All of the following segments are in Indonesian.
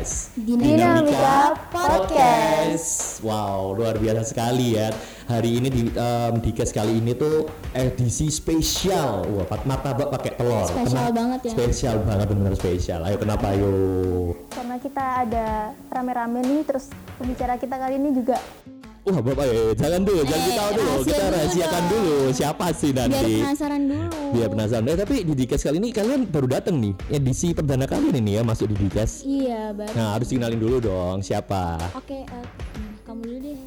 Podcast. Dinamika Podcast. Wow, luar biasa sekali ya. Hari ini di um, Dikes kali ini tuh edisi spesial. Wah, martabak pakai telur. Spesial Kenapa- banget ya. Spesial banget benar spesial. Ayo kenapa ayo? karena kita ada rame-rame nih terus pembicara kita kali ini juga Wah, Bapak eh, jangan dulu, jangan Eh, kita tahu dulu. Kita dulu rahasiakan dong. dulu siapa sih Biar nanti. penasaran dulu. Biar penasaran. Eh, tapi di Dikes kali ini kalian baru datang nih. Edisi perdana kali ini ya masuk di Dikes. Iya, baru. Nah, harus dikenalin dulu dong siapa. Oke, eh, hmm, kamu dulu deh.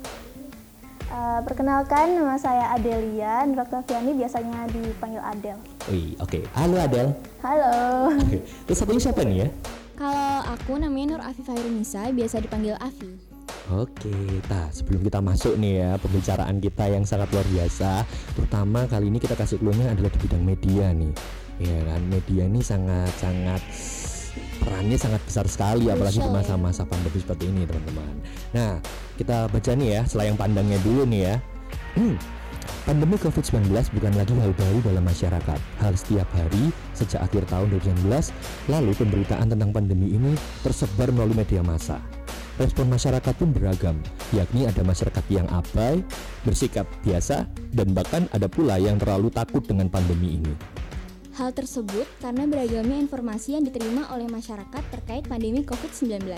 uh, perkenalkan nama saya Adelia Nur Oktaviani biasanya dipanggil Adel. Wih, oke. Halo Adel. Halo. Oke. Terus satunya siapa nih ya? Kalau aku namanya Nur Afifah Nisa, biasa dipanggil Afi. Oke, nah sebelum kita masuk nih ya pembicaraan kita yang sangat luar biasa, terutama kali ini kita kasih clue adalah di bidang media nih, ya kan? Media ini sangat-sangat perannya sangat besar sekali, apalagi di ya. masa-masa pandemi seperti ini teman-teman. Nah, kita baca nih ya, selayang pandangnya dulu nih ya. Hmm, Pandemi COVID-19 bukan lagi hal baru dalam masyarakat. Hal setiap hari sejak akhir tahun 2019, lalu pemberitaan tentang pandemi ini tersebar melalui media massa. Respon masyarakat pun beragam, yakni ada masyarakat yang abai, bersikap biasa, dan bahkan ada pula yang terlalu takut dengan pandemi ini. Hal tersebut karena beragamnya informasi yang diterima oleh masyarakat terkait pandemi COVID-19.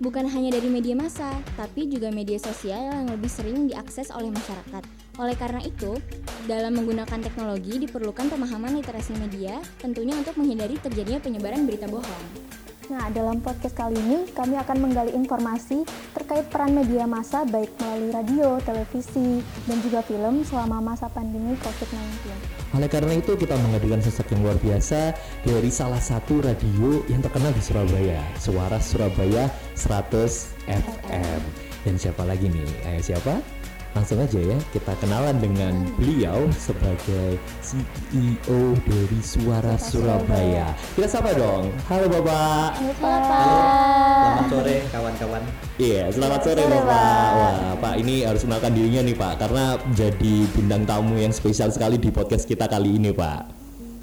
Bukan hanya dari media massa, tapi juga media sosial yang lebih sering diakses oleh masyarakat. Oleh karena itu, dalam menggunakan teknologi diperlukan pemahaman literasi media, tentunya untuk menghindari terjadinya penyebaran berita bohong. Nah, dalam podcast kali ini kami akan menggali informasi terkait peran media massa baik melalui radio, televisi, dan juga film selama masa pandemi COVID-19. Oleh karena itu kita menghadirkan sesuatu yang luar biasa dari salah satu radio yang terkenal di Surabaya, Suara Surabaya 100 FM. Dan siapa lagi nih? Ayo siapa? Langsung aja ya kita kenalan dengan beliau sebagai CEO dari Suara Surabaya. Kita sapa dong. Halo Bapak. Halo Selamat sore kawan-kawan. Iya, selamat sore Bapak. Pak. Wah, Pak ini harus mengenalkan dirinya nih Pak karena jadi bintang tamu yang spesial sekali di podcast kita kali ini Pak.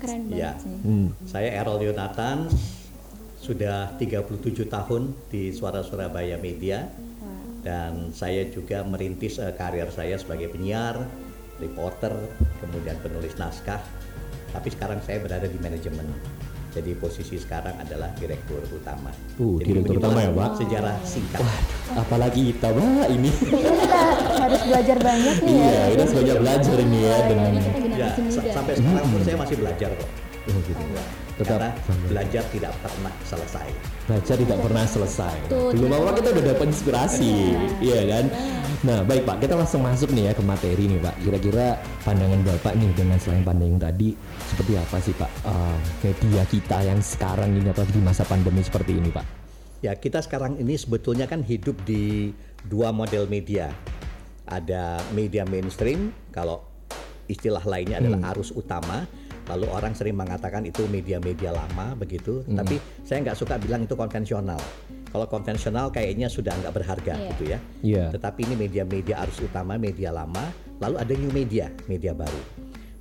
Keren Ya, banget sih. Hmm. saya Errol Yonatan, sudah 37 tahun di Suara Surabaya Media dan saya juga merintis eh, karir saya sebagai penyiar, reporter, kemudian penulis naskah. Tapi sekarang saya berada di manajemen. Jadi posisi sekarang adalah direktur utama. Uh, Jadi direktur utama ya, Pak? Sejarah singkat. Apalagi kita Pak ini. Kita harus belajar banyak nih ya. iya, kita banyak belajar ini ya dengan Ini kita Ya, sampai sekarang pun saya masih belajar kok. Oh, gitu. Tetap Karena belajar tidak pernah selesai. belajar tidak pernah selesai. Tuh, Belum apa kita udah dapat inspirasi, iya kan? Nah, baik Pak, kita langsung masuk nih ya ke materi nih Pak. Kira-kira pandangan Bapak nih dengan selain pandang yang tadi seperti apa sih Pak eh, media kita yang sekarang ini atau di masa pandemi seperti ini Pak? Ya, kita sekarang ini sebetulnya kan hidup di dua model media. Ada media mainstream, kalau istilah lainnya adalah arus utama. Lalu orang sering mengatakan itu media-media lama begitu. Tapi saya nggak suka bilang itu konvensional. Kalau konvensional kayaknya sudah nggak berharga Iya. gitu ya. Iya. Tetapi ini media-media arus utama, media lama. Lalu ada new media, media baru.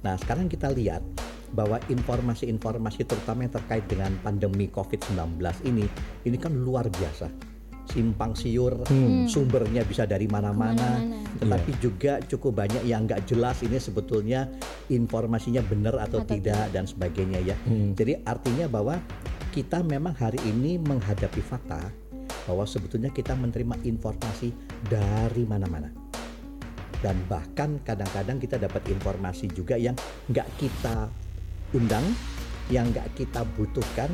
Nah, sekarang kita lihat bahwa informasi-informasi terutama yang terkait dengan pandemi COVID-19 ini, ini kan luar biasa. Simpang siur, sumbernya bisa dari mana-mana, tetapi juga cukup banyak yang nggak jelas ini sebetulnya informasinya benar atau, Atau tidak dan sebagainya ya. Jadi artinya bahwa kita memang hari ini menghadapi fakta bahwa sebetulnya kita menerima informasi dari mana-mana. Dan bahkan kadang-kadang kita dapat informasi juga yang nggak kita undang, yang nggak kita butuhkan,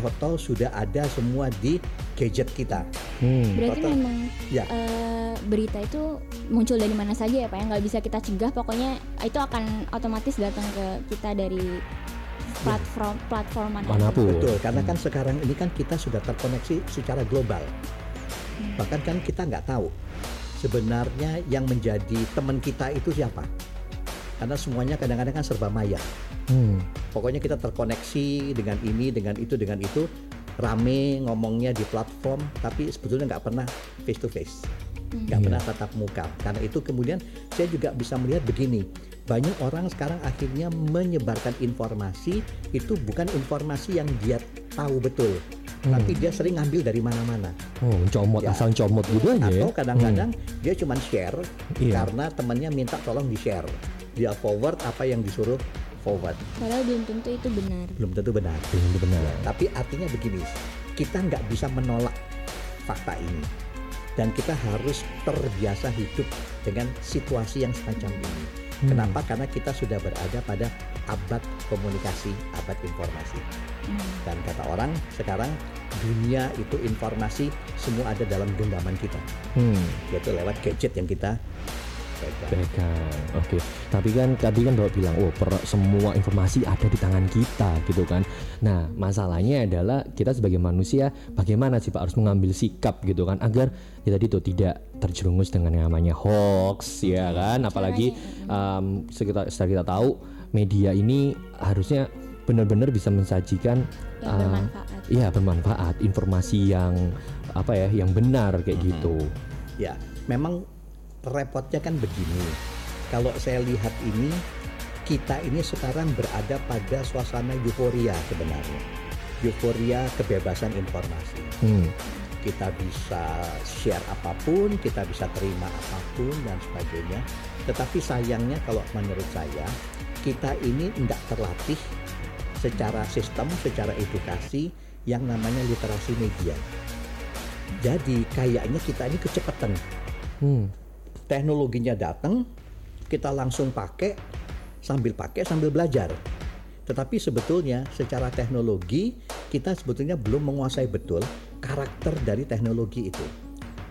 atau sudah ada semua di gadget kita. Hmm. Berarti Total- memang Ya. eh, berita itu muncul dari mana saja ya Pak? Yang nggak bisa kita cegah, pokoknya itu akan otomatis datang ke kita dari platform platform mana? Mana pun. Betul, karena kan sekarang ini kan kita sudah terkoneksi secara global. Bahkan kan kita nggak tahu sebenarnya yang menjadi teman kita itu siapa. Karena semuanya kadang-kadang kan serba maya. Hmm. Pokoknya kita terkoneksi dengan ini, dengan itu, dengan itu, rame ngomongnya di platform, tapi sebetulnya nggak pernah face to face, nggak Iya. pernah tatap muka. Karena itu kemudian saya juga bisa melihat begini, banyak orang sekarang akhirnya menyebarkan informasi itu bukan informasi yang dia tahu betul, tapi dia sering ngambil dari mana-mana. Oh, comot Ya. asal comot gitu aja ya. Atau kadang-kadang dia cuma share Iya. karena temannya minta tolong di-share. Dia forward apa yang disuruh forward. Padahal belum tentu itu benar. Belum tentu benar. Belum tentu benar. Tapi artinya begini, kita nggak bisa menolak fakta ini. Dan kita harus terbiasa hidup dengan situasi yang semacam ini. Hmm. Kenapa? Karena kita sudah berada pada abad komunikasi, abad informasi. Dan kata orang sekarang dunia itu informasi semua ada dalam genggaman kita, Hmm. yaitu lewat gadget yang kita pegang. oke. Tapi kan tadi kan bapak bilang oh per, semua informasi ada di tangan kita gitu kan. Nah masalahnya adalah kita sebagai manusia bagaimana sih pak harus mengambil sikap gitu kan agar ya tadi tuh tidak terjerumus dengan yang namanya hoax ya kan. apalagi um, sekitar setelah kita tahu media ini harusnya benar-benar bisa mensajikan Yang uh, bermanfaat. iya bermanfaat informasi yang apa ya yang benar kayak gitu. Ya, memang repotnya kan begini. Kalau saya lihat ini, kita ini sekarang berada pada suasana euforia sebenarnya. Euforia kebebasan informasi. hmm. Kita bisa share apa pun, kita bisa terima apa pun dan sebagainya. Tetapi sayangnya kalau menurut saya, kita ini tidak terlatih secara sistem, secara edukasi yang namanya literasi media. Jadi kayaknya kita ini kecepatan Hmm. Teknologinya datang, kita langsung pakai, sambil pakai sambil belajar. Tetapi sebetulnya secara teknologi kita sebetulnya belum menguasai betul karakter dari teknologi itu.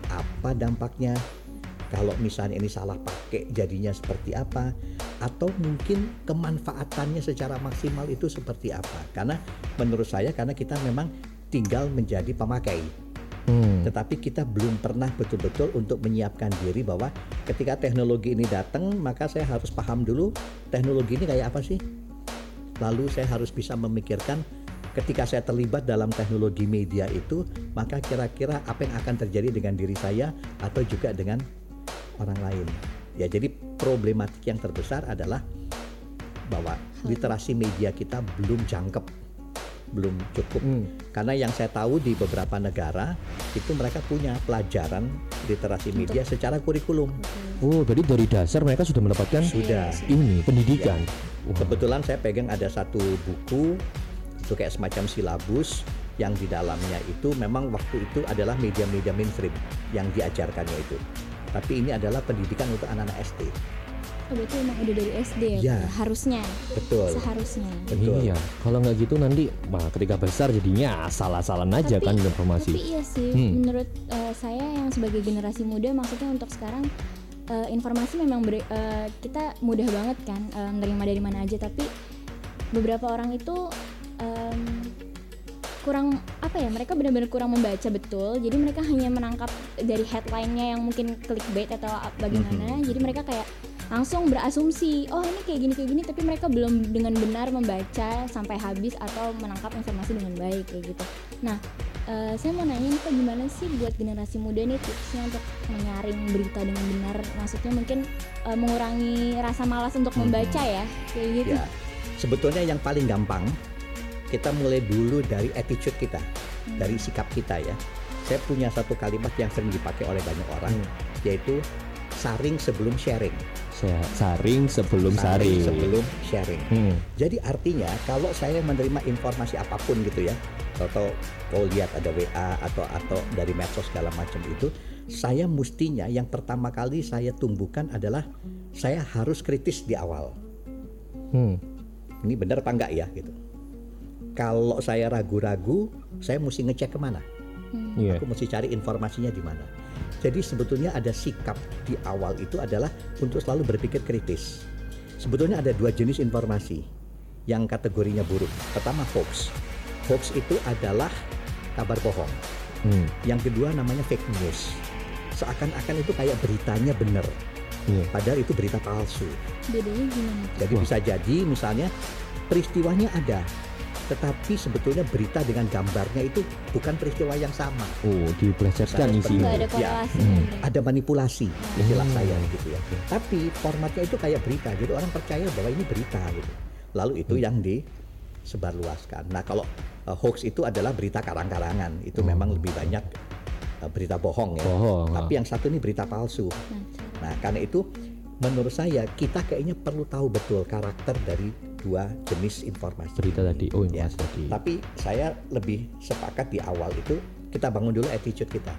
Apa dampaknya? Kalau misalnya ini salah pakai jadinya seperti apa? Atau mungkin kemanfaatannya secara maksimal itu seperti apa? Karena menurut saya karena kita memang tinggal menjadi pemakai Hmm. tetapi kita belum pernah betul-betul untuk menyiapkan diri bahwa ketika teknologi ini datang maka saya harus paham dulu teknologi ini kayak apa sih. Lalu saya harus bisa memikirkan ketika saya terlibat dalam teknologi media itu maka kira-kira apa yang akan terjadi dengan diri saya atau juga dengan orang lain. Ya jadi problematik yang terbesar adalah bahwa literasi media kita belum jangkep belum cukup Hmm. karena yang saya tahu di beberapa negara itu mereka punya pelajaran literasi media secara kurikulum. Oh, jadi dari dasar mereka sudah mendapatkan Sudah. ini pendidikan. Wah. Kebetulan saya pegang ada satu buku itu kayak semacam silabus yang di dalamnya itu memang waktu itu adalah media-media mainstream yang diajarkannya itu. Tapi ini adalah pendidikan untuk anak-anak SD. Oh, berarti emang udah dari SD ya? Ya. Harusnya. Betul. Seharusnya. Betul. Iya, kalau nggak gitu nanti, wah ketika besar jadinya asal-asalan aja Tapi- kan informasi. Tapi iya sih, Hmm. menurut eh, saya yang sebagai generasi muda, maksudnya untuk sekarang eh, informasi memang beri- eh, kita mudah banget kan eh, menerima dari mana aja, tapi beberapa orang itu em, kurang apa ya? Mereka benar-benar kurang membaca betul, jadi mereka hanya menangkap dari headline-nya yang mungkin clickbait atau bagaimana, jadi mereka kayak langsung berasumsi oh ini kayak gini kayak gini tapi mereka belum dengan benar membaca sampai habis atau menangkap informasi dengan baik kayak gitu. Nah eh, saya mau nanya nih gimana sih buat generasi muda nih tipsnya untuk menyaring berita dengan benar? Maksudnya mungkin eh, mengurangi rasa malas untuk membaca ya kayak gitu. Ya, sebetulnya yang paling gampang kita mulai dulu dari attitude kita, dari sikap kita ya. Saya punya satu kalimat yang sering dipakai oleh banyak orang, yaitu saring sebelum sharing. Saring sebelum saring. sebelum sharing. Hmm. Jadi artinya kalau saya menerima informasi apa pun gitu ya, atau kau lihat ada WA atau atau dari medsos segala macam itu, saya mestinya yang pertama kali saya tumbuhkan adalah saya harus kritis di awal. Hmm. Ini benar apa enggak ya gitu. Kalau saya ragu-ragu, saya mesti ngecek ke mana? Iya. Aku mesti cari informasinya di mana. Jadi sebetulnya ada sikap di awal itu adalah untuk selalu berpikir kritis. Sebetulnya ada dua jenis informasi yang kategorinya buruk. Pertama hoax. Hoax itu adalah kabar bohong. Hmm. Yang kedua namanya fake news. Seakan-akan itu kayak beritanya benar, Iya. padahal itu berita palsu. bedanya gimana? Jadi Wah. bisa jadi misalnya peristiwanya ada, tetapi sebetutnya berita dengan gambarnya itu bukan peristiwa yang sama. Oh, isinya. nggak ada Ya. Hmm. Ada manipulasi istilah Hmm. saya gitu ya. Tapi formatnya itu kayak berita, jadi orang percaya bahwa ini berita gitu. Lalu itu Hmm. yang disebarluaskan. Nah kalau uh, hoax itu adalah berita karang-karangan. Itu memang lebih banyak uh, berita bohong ya. Bohong, Tapi yang satu ini berita palsu. Nah, karena itu menurut saya kita kayaknya perlu tahu betul karakter dari dua jenis informasi. berita tadi oh Ya, tadi Tapi saya lebih sepakat di awal itu kita bangun dulu attitude kita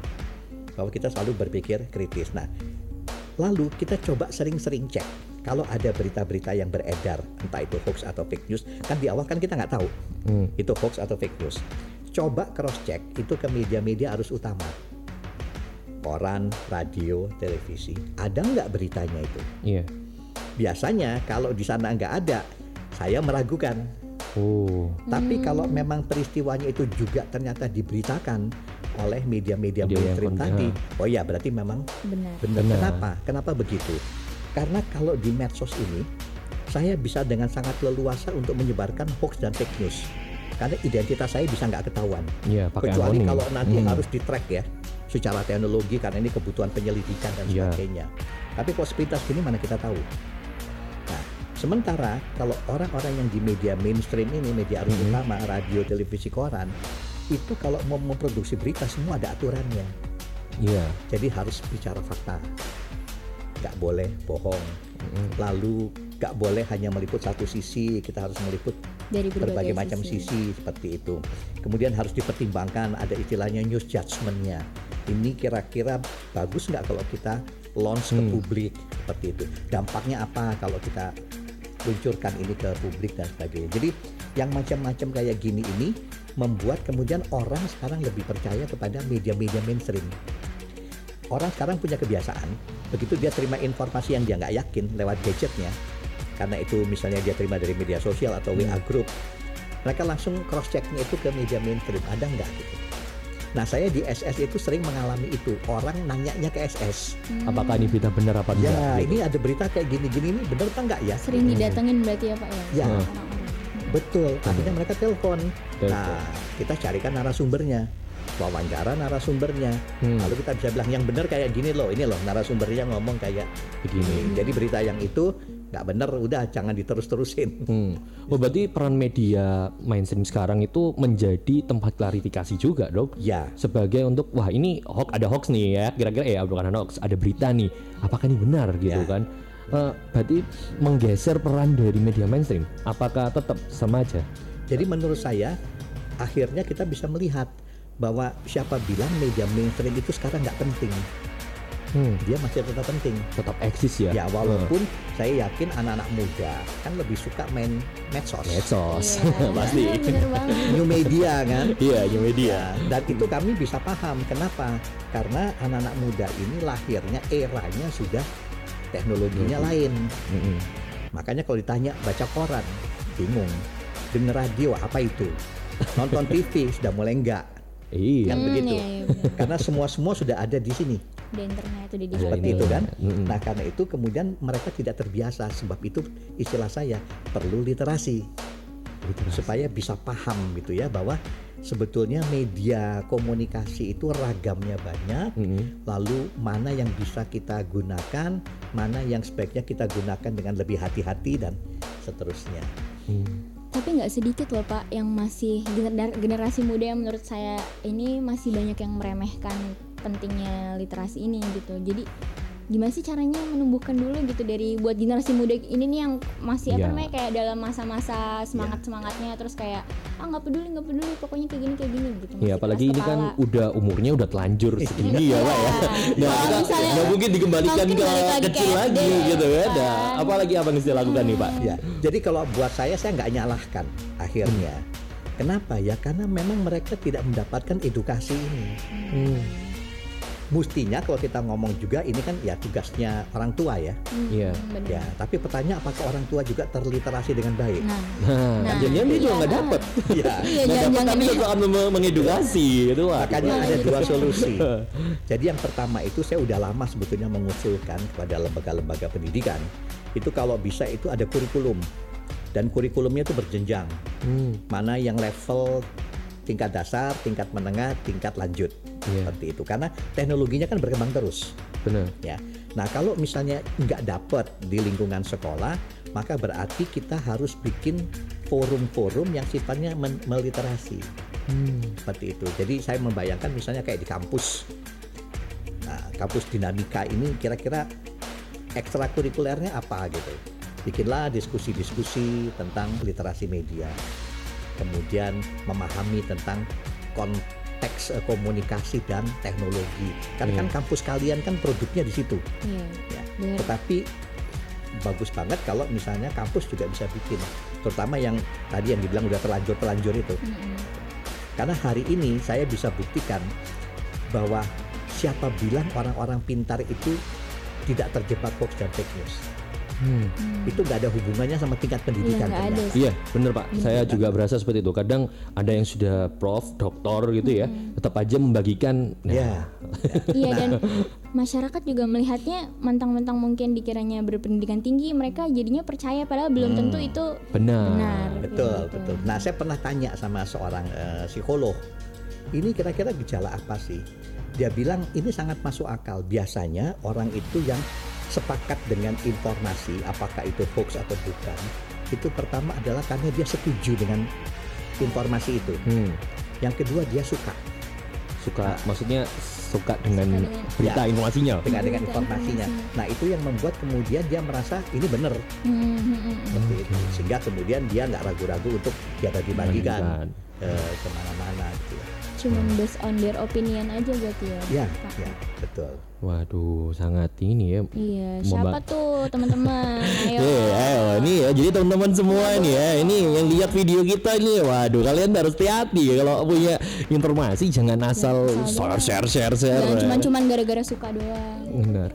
bahwa kita selalu berpikir kritis. Nah, lalu kita coba sering-sering cek kalau ada berita-berita yang beredar entah itu hoax atau fake news kan di awal kan kita nggak tahu Hmm. itu hoax atau fake news. Coba cross check itu ke media-media arus utama. Koran, radio, televisi. Ada nggak beritanya itu? iya Biasanya kalau di sana nggak ada, saya meragukan. oh Tapi kalau memang peristiwanya itu juga ternyata diberitakan oleh media-media mainstream tadi, ya. oh ya berarti memang Benar. benar. Benar. Kenapa? Kenapa begitu? Karena kalau di medsos ini, saya bisa dengan sangat leluasa untuk menyebarkan hoax dan fake news. Karena identitas saya bisa nggak ketahuan. iya pakai Kecuali anonim. kalau nanti Hmm. harus di track ya, secara teknologi karena ini kebutuhan penyelidikan dan Iya. sebagainya. Tapi kalau sepintas gini mana kita tahu? Sementara kalau orang-orang yang di media mainstream ini, media arus Mhm. utama, radio, televisi, koran, itu kalau mau memproduksi berita semua ada aturannya. iya Jadi harus bicara fakta, nggak boleh bohong. Mm-mm. Lalu nggak boleh hanya meliput satu sisi, kita harus meliput Dari berbagai, berbagai macam sisi seperti itu. Kemudian harus dipertimbangkan ada istilahnya news judgment-nya. Ini kira-kira bagus nggak kalau kita launch ke Hmm. publik seperti itu. Dampaknya apa kalau kita luncurkan ini ke publik dan sebagainya. Jadi yang macam-macam kayak gini ini membuat kemudian orang sekarang lebih percaya kepada media-media mainstream. Orang sekarang punya kebiasaan, begitu dia terima informasi yang dia nggak yakin lewat gadgetnya, karena itu misalnya dia terima dari media sosial atau WA group, mereka langsung cross checknya itu ke media mainstream ada nggak gitu. Nah saya di SS itu sering mengalami itu. Orang nanyanya ke SS, apakah ini berita benar apa enggak? ya ini ada berita kayak gini-gini ini bener apa enggak ya? Sering didatengin berarti ya Pak ya? Ya. Hmm. Betul, akhirnya mereka telepon. Telepon. Nah kita carikan narasumbernya, wawancara narasumbernya, Hmm, lalu kita bisa bilang yang bener kayak gini loh, ini loh narasumbernya ngomong kayak begini. Jadi berita yang itu nggak bener, udah jangan diterus-terusin. Hmm. Oh berarti peran media mainstream sekarang itu menjadi tempat klarifikasi juga dok? Ya, sebagai untuk wah ini hoax ada hoax nih ya. Kira-kira ya bukan hoax ada berita nih. Apakah ini benar gitu Ya. kan? Eh, berarti menggeser peran dari media mainstream apakah tetap sama aja? Jadi menurut saya akhirnya kita bisa melihat bahwa siapa bilang media mainstream itu sekarang nggak penting, hmm, dia masih tetap penting. tetap eksis ya Ya walaupun saya yakin anak-anak muda kan lebih suka main medsos, medsos Iya, pasti banget. new media kan. iya new media Ya, dan itu kami bisa paham kenapa? Karena anak-anak muda ini lahirnya eranya sudah teknologinya lain. Mm-mm. Makanya kalau ditanya baca koran, bingung. Dengar radio apa itu? Nonton TV sudah mulai enggak. iya Kan Hmm, begitu. iya, iya. Karena semua-semua sudah ada di sini. Di internet udah di Seperti itu kan. Mm-mm. Nah, karena itu kemudian mereka tidak terbiasa sebab itu istilah saya perlu literasi supaya bisa paham gitu ya bahwa sebetulnya media komunikasi itu ragamnya banyak Mm-mm. lalu mana yang bisa kita gunakan, mana yang sebaiknya kita gunakan dengan lebih hati-hati dan seterusnya. Hmm. Tapi nggak sedikit loh Pak yang masih gener- generasi muda yang menurut saya ini masih banyak yang meremehkan pentingnya literasi ini gitu. Jadi gimana sih caranya menumbuhkan dulu gitu dari buat generasi muda ini nih yang masih apa Iya. namanya kayak dalam masa-masa semangat semangatnya terus kayak ah nggak peduli nggak peduli pokoknya kayak gini kayak gini gitu. Iya Masih apalagi ini kan udah umurnya udah telanjur segini ya pak ya. Nah Kalau kita nggak mungkin dikembalikan ke lagi kecil SD, lagi gitu kan. Nah, apalagi apa yang mesti lakukan nih pak? Ya, jadi kalau buat saya saya nggak nyalahkan akhirnya. Kenapa ya? Karena memang mereka tidak mendapatkan edukasi ini. Hmm. Mustinya kalau kita ngomong juga ini kan ya tugasnya orang tua ya. Hmm, Iya. bener. Ya, tapi pertanyaan apakah orang tua juga terliterasi dengan baik? Nah, Nah, Nah, jangan dia juga iya. nggak dapet. ya. iya Nggak dapet jangan-jangan tapi tetap akan mengedukasi itu. Makanya Wah, ada iya. dua solusi. Jadi yang pertama itu saya udah lama sebetulnya mengusulkan kepada lembaga-lembaga pendidikan itu kalau bisa itu ada kurikulum dan kurikulumnya itu berjenjang. Hmm. Mana yang level tingkat dasar, tingkat menengah, tingkat lanjut Iya. seperti itu. Karena teknologinya kan berkembang terus. Benar. Ya. Nah kalau misalnya nggak dapat di lingkungan sekolah, maka berarti kita harus bikin forum-forum yang sifatnya meliterasi Hmm. seperti itu. Jadi saya membayangkan misalnya kayak di kampus. Nah, kampus dinamika ini kira-kira ekstrakurikulernya apa gitu. Bikinlah diskusi-diskusi tentang literasi media. Kemudian memahami tentang konteks eh, komunikasi dan teknologi. Karena Iya. kan kampus kalian kan produknya di situ. Iya. Ya. Benar. Tetapi bagus banget kalau misalnya kampus juga bisa bikin, terutama yang tadi yang dibilang udah terlanjur-terlanjur itu. Mm-mm. Karena hari ini saya bisa buktikan bahwa siapa bilang orang-orang pintar itu tidak terjebak hoax dan fake news. Hmm. Hmm. Itu nggak ada hubungannya sama tingkat pendidikan. ada sih. Iya, bener Pak. Saya juga berasa seperti itu. Kadang ada yang sudah prof, doktor gitu ya, tetap aja membagikan. nah, Ya, Iya dan masyarakat juga melihatnya mentang-mentang mungkin dikiranya berpendidikan tinggi mereka jadinya percaya padahal belum tentu itu benar. benar. betul, Gitu. betul. Nah, saya pernah tanya sama seorang eh, psikolog, ini kira-kira gejala apa sih? Dia bilang ini sangat masuk akal. Biasanya orang itu yang sepakat dengan informasi, apakah itu hoax atau bukan, itu pertama adalah karena dia setuju dengan informasi itu. Hmm. Yang kedua dia suka Suka, maksudnya suka dengan berita Ya. informasinya. dengan dengan informasinya. informasi. Nah itu yang membuat kemudian dia merasa ini benar Hmm, hmm, hmm, hmm. seperti Oke. itu. Sehingga kemudian dia nggak ragu-ragu untuk dia bagi-bagikan Bagikan. eh, ke mana-mana gitu. ya. Cuman based on their opinion aja berarti ya. Ya, Pak. ya, betul. Waduh, sangat ini ya. Iya, siapa tuh teman-teman? Ayo. Eh, ayo, ini ya. Jadi teman-teman semua ini ya, ini yang lihat video kita ini, waduh, kalian harus hati-hati ya kalau punya informasi jangan asal share share share share. Jangan cuman-cuman gara-gara suka doang. Benar.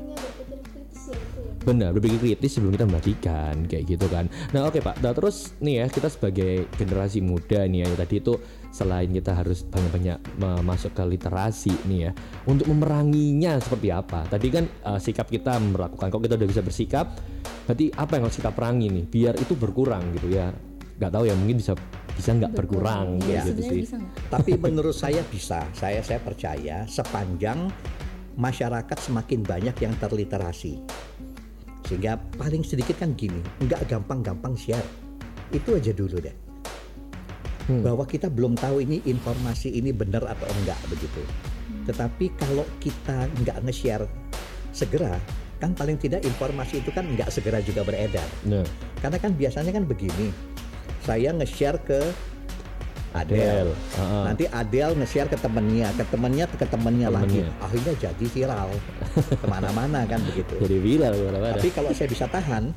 Benar, berpikir kritis sebelum kita membagikan kayak gitu kan. Nah, oke Pak. Nah, terus nih ya, kita sebagai generasi muda nih ya, tadi itu selain kita harus banyak-banyak masuk ke literasi nih ya, untuk memeranginya seperti apa? Tadi kan eh, sikap kita melakukan, kalau kita udah bisa bersikap, berarti apa yang harus kita perangi nih, biar itu berkurang gitu ya? Gak tahu ya, mungkin bisa bisa nggak berkurang, kayak gitu sebenarnya sih. bisa nggak? Tapi menurut saya bisa. Saya saya percaya sepanjang masyarakat semakin banyak yang terliterasi. Sehingga paling sedikit kan gini, nggak gampang-gampang share. Itu aja dulu deh. Hmm. Bahwa kita belum tahu ini informasi ini benar atau enggak begitu. Tetapi kalau kita nggak nge-share segera, kan paling tidak informasi itu kan nggak segera juga beredar. Nah, Karena kan biasanya kan begini, saya nge-share ke Adele, Adele, Heeh. nanti Adele nge-share ke temennya, ke temennya, ke temennya lagi, Temennya. akhirnya jadi viral ke mana-mana kan begitu. jadi viral ke mana-mana. Tapi kalau saya bisa tahan,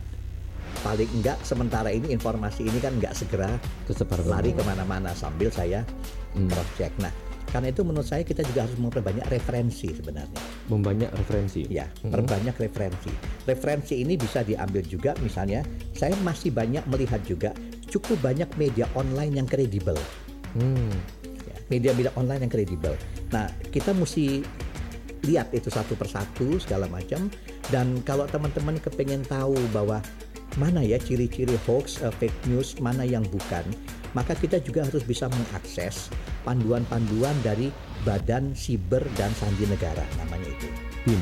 paling enggak sementara ini informasi ini kan enggak segera Tersebar lari ke mana-mana sambil saya Hmm. cross check. Nah, karena itu menurut saya kita juga harus memperbanyak referensi sebenarnya. membanyak referensi. Ya, perbanyak referensi. Referensi ini bisa diambil juga misalnya, saya masih banyak melihat juga cukup banyak media online yang kredibel. Hmm. Ya, media-media online yang kredibel. Nah, kita mesti lihat itu satu persatu segala macam. Dan kalau teman-teman kepengen tahu bahwa mana ya ciri-ciri hoax, eh, fake news, mana yang bukan, maka kita juga harus bisa mengakses panduan-panduan dari Badan Siber dan Sandi Negara namanya itu. BIM.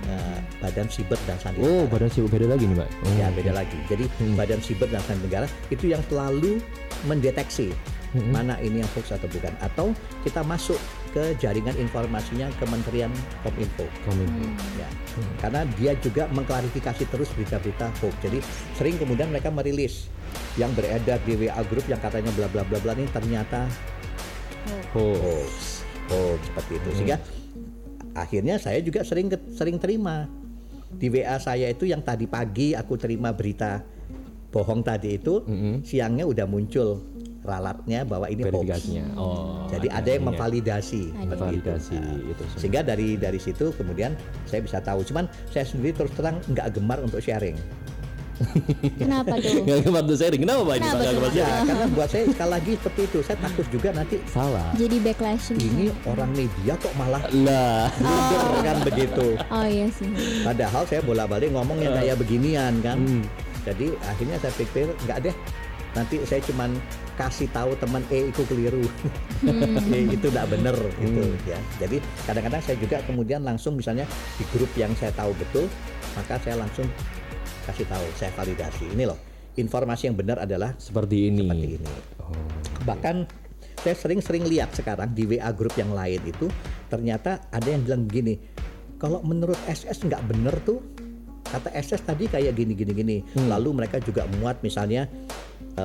Nah, Badan Siber dan Sandi Oh, Negara. badan sih beda lagi nih, Pak. Oh, Ya beda lagi. Jadi Hmm. Badan Siber dan Sandi Negara itu yang selalu mendeteksi Mm-mm. mana ini yang hoax atau bukan. Atau kita masuk ke jaringan informasinya Kementerian Kominfo. Kominfo. Ya. Karena dia juga mengklarifikasi terus berita-berita hoax. Jadi sering kemudian mereka merilis yang beredar di WA grup yang katanya bla bla bla bla ini ternyata hoax. Hoax seperti itu. Sehingga akhirnya saya juga sering sering terima di WA saya itu yang tadi pagi aku terima berita bohong tadi itu Mm-mm. siangnya udah muncul ralatnya bahwa ini hoax. Oh. Jadi ada yang artinya memvalidasi Ada. seperti itu. validasi Nah, itu. semua. sehingga dari dari situ kemudian saya bisa tahu. Cuman saya sendiri terus terang nggak gemar untuk sharing. Kenapa tuh? Nggak gemar tuh sharing. Kenapa Pak? Kenapa gemar Pak? Ya, sharing? karena buat saya sekali lagi seperti itu. Saya takut juga nanti Salah. Jadi backlash ini orang media kok malah Lah. blunder kan begitu. Oh iya sih. Padahal saya bola-balik ngomong yang kayak beginian kan. Hmm. Jadi akhirnya saya pikir nggak deh. Nanti saya cuman kasih tahu teman eh itu keliru. eh, itu nggak bener gitu ya. Jadi kadang-kadang saya juga kemudian langsung misalnya di grup yang saya tahu betul, maka saya langsung kasih tahu, saya validasi. Ini loh, informasi yang benar adalah Seperti ini. seperti ini. Bahkan saya sering-sering lihat sekarang di WA grup yang lain itu ternyata ada yang bilang begini, kalau menurut SS nggak bener tuh kata SS tadi kayak gini gini gini. Lalu mereka juga muat misalnya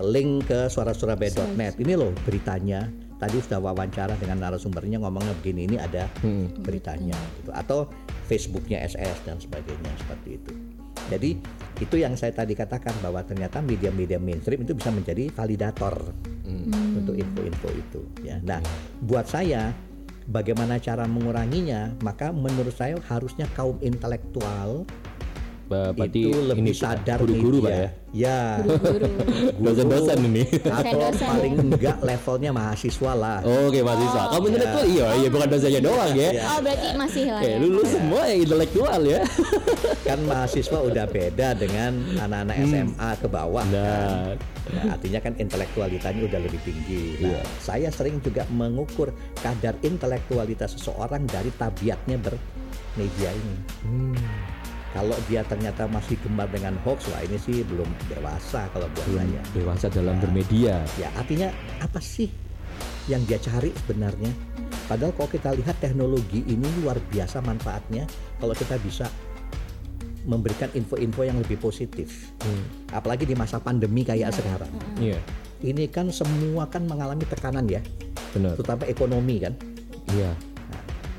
link ke suarasurabaya.net. Ini loh beritanya. Tadi sudah wawancara dengan narasumbernya ngomongnya begini ini ada beritanya gitu. Atau Facebooknya SS dan sebagainya seperti itu. Jadi itu yang saya tadi katakan bahwa ternyata media-media mainstream itu bisa menjadi validator untuk info-info itu. Ya. Nah, buat saya bagaimana cara menguranginya? Maka menurut saya harusnya kaum intelektual Berarti itu lebih ini sadar guru-guru Pak ya. media. Ya, Guru. Dosen-dosen ini. atau paling enggak levelnya mahasiswa lah. Oke mahasiswa. Kamu intelektual iya, iya bukan dosennya doang ya. Oh berarti masih lah Oke, ya. lulus semua yang intelektual ya. Kan mahasiswa udah beda dengan anak-anak SMA ke bawah. kan. Nah, Nah, artinya kan intelektualitanya udah lebih tinggi. Nah, Iya. saya sering juga mengukur kadar intelektualitas seseorang dari tabiatnya bermedia ini. hmm, Kalau dia ternyata masih gemar dengan hoax, wah ini sih belum dewasa kalau buat belum saya. dewasa dalam Nah. bermedia. Ya, artinya apa sih yang dia cari sebenarnya? Padahal kalau kita lihat teknologi ini luar biasa manfaatnya kalau kita bisa memberikan info-info yang lebih positif. Hmm, Apalagi di masa pandemi kayak sekarang. Iya, Ini kan semua kan mengalami tekanan ya, benar. terutama ekonomi kan. Iya.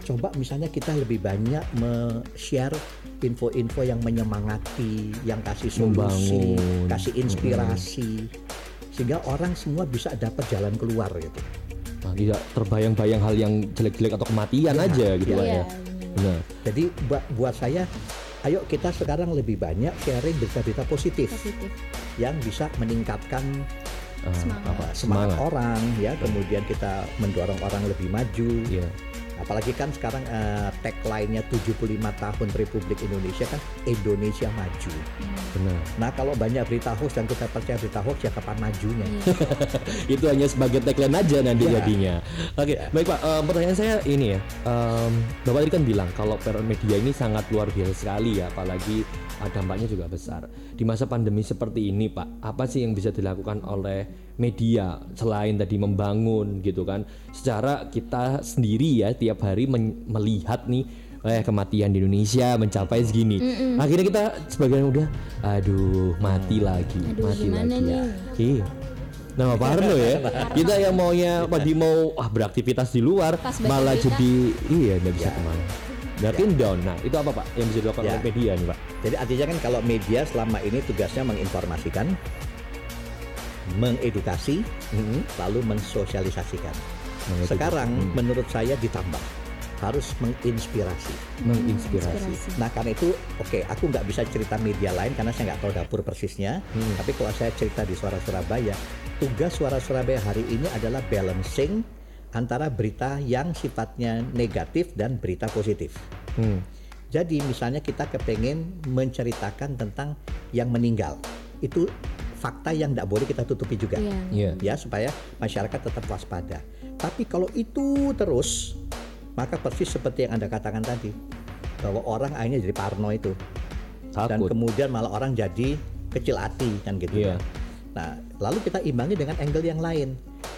Coba misalnya kita lebih banyak me-share info-info yang menyemangati, yang kasih solusi, Membangun. kasih inspirasi, sehingga orang semua bisa dapat jalan keluar gitu. Nah, tidak terbayang-bayang hal yang jelek-jelek atau kematian Iya, aja gitu iya. Ya. Iya. Benar. Jadi buat, buat saya, ayo kita sekarang lebih banyak sharing berita-berita positif Positif. yang bisa meningkatkan Ah, Semangat. apa? semangat Semangat. orang, ya. Kemudian kita mendorong orang lebih maju. Iya. Apalagi kan sekarang eh, tagline-nya 75 tahun Republik Indonesia kan Indonesia maju. Benar. Nah kalau banyak berita hoax dan kita percaya berita hoax ya kapan majunya? Iya. itu hanya sebagai tagline aja nanti Ya. jadinya. Oke, baik Pak. Em, pertanyaan saya ini ya, em, Bapak tadi kan bilang kalau peran media ini sangat luar biasa sekali ya, apalagi dampaknya juga besar. Di masa pandemi seperti ini Pak, apa sih yang bisa dilakukan oleh media selain tadi membangun gitu kan? Secara kita sendiri ya tiap hari melihat nih eh kematian di Indonesia mencapai segini. Akhirnya kita sebagian udah aduh mati lagi, Aduh, mati lagi. nih? Iya. Nama Parno ya. Kita yang maunya pagi mau ah, beraktivitas di luar Pas malah jadi iya nggak bisa Ya. ke mana. Berarti down. Nah itu apa Pak yang bisa dilakukan Ya. oleh media nih Pak? Jadi artinya kan kalau media selama ini tugasnya menginformasikan, mengedukasi, lalu mensosialisasikan. Mengedukasi. Sekarang Hmm. menurut saya ditambah harus menginspirasi. menginspirasi. Nah karena itu oke aku nggak bisa cerita media lain karena saya nggak tahu dapur persisnya. Hmm. Tapi kalau saya cerita di Suara Surabaya, tugas Suara Surabaya hari ini adalah balancing antara berita yang sifatnya negatif dan berita positif. Hmm. Jadi misalnya kita kepengen menceritakan tentang yang meninggal, itu fakta yang tidak boleh kita tutupi juga Iya. Iya. ya supaya masyarakat tetap waspada. Tapi kalau itu terus, maka persis seperti yang anda katakan tadi, bahwa orang akhirnya jadi parno itu, dan Takut. kemudian malah orang jadi kecil hati kan gitu. Kan. Nah, lalu kita imbangi dengan angle yang lain.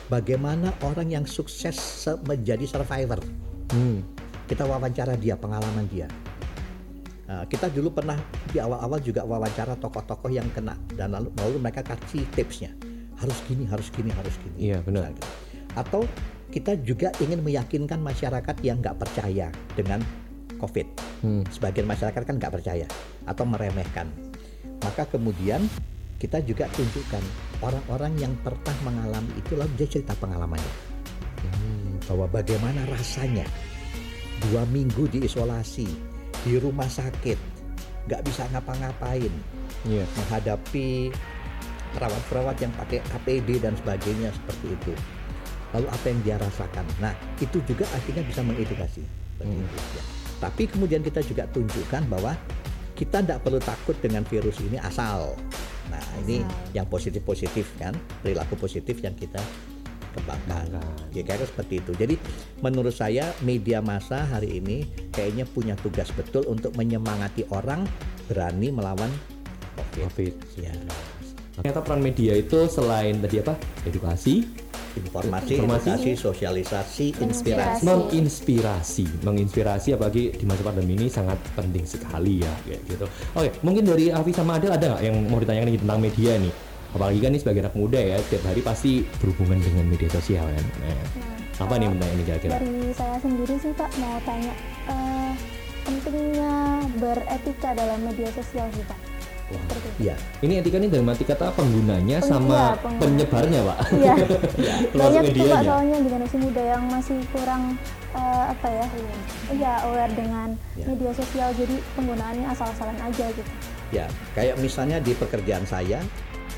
Bagaimana orang yang sukses se- menjadi survivor? Hmm. Kita wawancara dia, pengalaman dia. Nah, kita dulu pernah di awal-awal juga wawancara tokoh-tokoh yang kena dan lalu, lalu mereka kasih tipsnya harus gini, harus gini, harus gini. Iya, benar. Misalnya gitu. Atau kita juga ingin meyakinkan masyarakat yang nggak percaya dengan COVID. Hmm. Sebagian masyarakat kan nggak percaya atau meremehkan. Maka kemudian kita juga tunjukkan orang-orang yang pernah mengalami itu lalu dia cerita pengalamannya Hmm. bahwa bagaimana rasanya dua minggu diisolasi di rumah sakit nggak bisa ngapa-ngapain Iya. menghadapi perawat-perawat yang pakai APD dan sebagainya seperti itu lalu apa yang dia rasakan nah itu juga akhirnya bisa mengedukasi Hmm. itu ya. tapi kemudian kita juga tunjukkan bahwa kita tidak perlu takut dengan virus ini asal nah ini Asal. yang positif-positif kan perilaku positif yang kita kembangkan Kembangkan. ya kira seperti itu jadi menurut saya media massa hari ini kayaknya punya tugas betul untuk menyemangati orang berani melawan COVID Covid. ya Ternyata peran media itu selain tadi apa? Edukasi, Informasi, Informasi. edukasi, sosialisasi, Inspirasi. inspirasi. menginspirasi, menginspirasi apalagi di masa pandemi ini sangat penting sekali ya kayak gitu. Oke, mungkin dari Afi sama Adel ada nggak yang mau ditanyakan nih tentang media nih? Apalagi kan ini sebagai anak muda ya, tiap hari pasti berhubungan dengan media sosial kan. Nah, apa nih pertanyaan ini kira-kira? Dari saya sendiri sih Pak mau tanya eh, pentingnya beretika dalam media sosial sih Pak. Wah. Itu. Ya, Ini etika ini dalam arti kata penggunanya Peng- sama iya, pengguna. penyebarnya, Pak. Iya. Termasuk Banyak tuh Pak medianya. soalnya generasi muda yang masih kurang eh, apa ya? Iya, aware dengan Ya. media sosial jadi penggunaannya asal-asalan aja gitu. ya. Kayak misalnya di pekerjaan saya,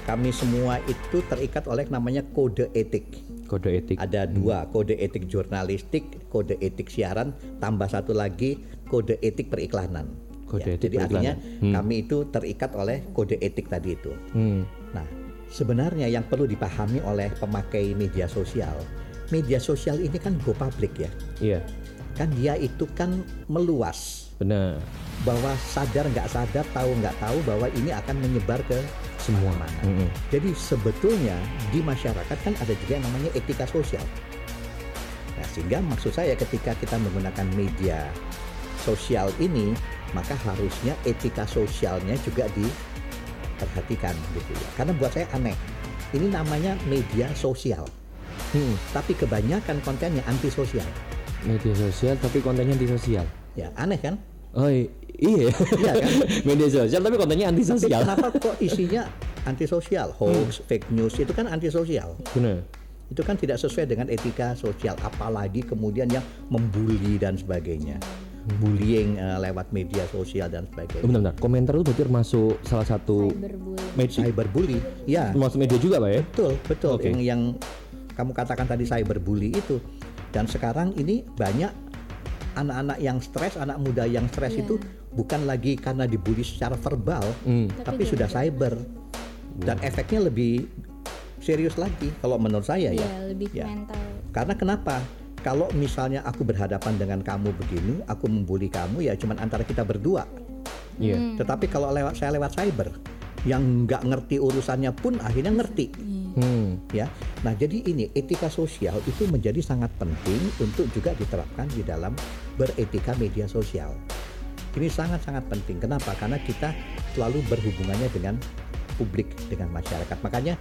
kami semua itu terikat oleh namanya kode etik. Kode etik. Ada dua, kode etik jurnalistik, kode etik siaran, tambah satu lagi kode etik periklanan. Kode Ya, etik jadi artinya. Hmm. kami itu terikat oleh kode etik tadi itu. Hmm. Nah, sebenarnya yang perlu dipahami oleh pemakai media sosial, media sosial ini kan go public ya. Iya, Kan dia itu kan meluas benar. bahwa sadar nggak sadar, tahu nggak tahu bahwa ini akan menyebar ke Semua. mana. Mm-mm. Jadi sebetulnya di masyarakat kan ada juga yang namanya etika sosial. Nah, sehingga maksud saya ketika kita menggunakan media sosial ini, maka harusnya etika sosialnya juga diperhatikan gitu ya. Karena buat saya aneh. Ini namanya media sosial, Hmm. tapi kebanyakan kontennya antisosial. Media sosial tapi kontennya anti sosial. Ya, aneh kan? Oh iya. Iya kan? media sosial tapi kontennya anti Tapi kenapa kok isinya antisosial, hoax, fake news itu kan antisosial. Benar. itu kan tidak sesuai dengan etika sosial apalagi kemudian yang membuli dan sebagainya bullying eh, lewat media sosial dan sebagainya bentar, bentar. Komentar itu berarti termasuk salah satu Cyberbullying. media, cyberbully ya termasuk media juga pak ya? betul betul Oke. yang yang kamu katakan tadi cyberbully itu dan sekarang ini banyak anak-anak yang stres anak muda yang stres Iya. itu bukan lagi karena dibully secara verbal Hmm. tapi, Tapi sudah juga- cyber dan efeknya lebih serius lagi kalau menurut saya ya Iya, lebih Ya. mental. Karena kenapa? Kalau misalnya aku berhadapan dengan kamu begini, aku membuli kamu ya cuman antara kita berdua. Iya. Hmm. Tetapi kalau lewat saya lewat cyber, yang nggak ngerti urusannya pun akhirnya ngerti, Hmm. ya. Nah jadi ini etika sosial itu menjadi sangat penting untuk juga diterapkan di dalam beretika media sosial. Ini sangat-sangat penting. Kenapa? Karena kita selalu berhubungannya dengan publik, dengan masyarakat. Makanya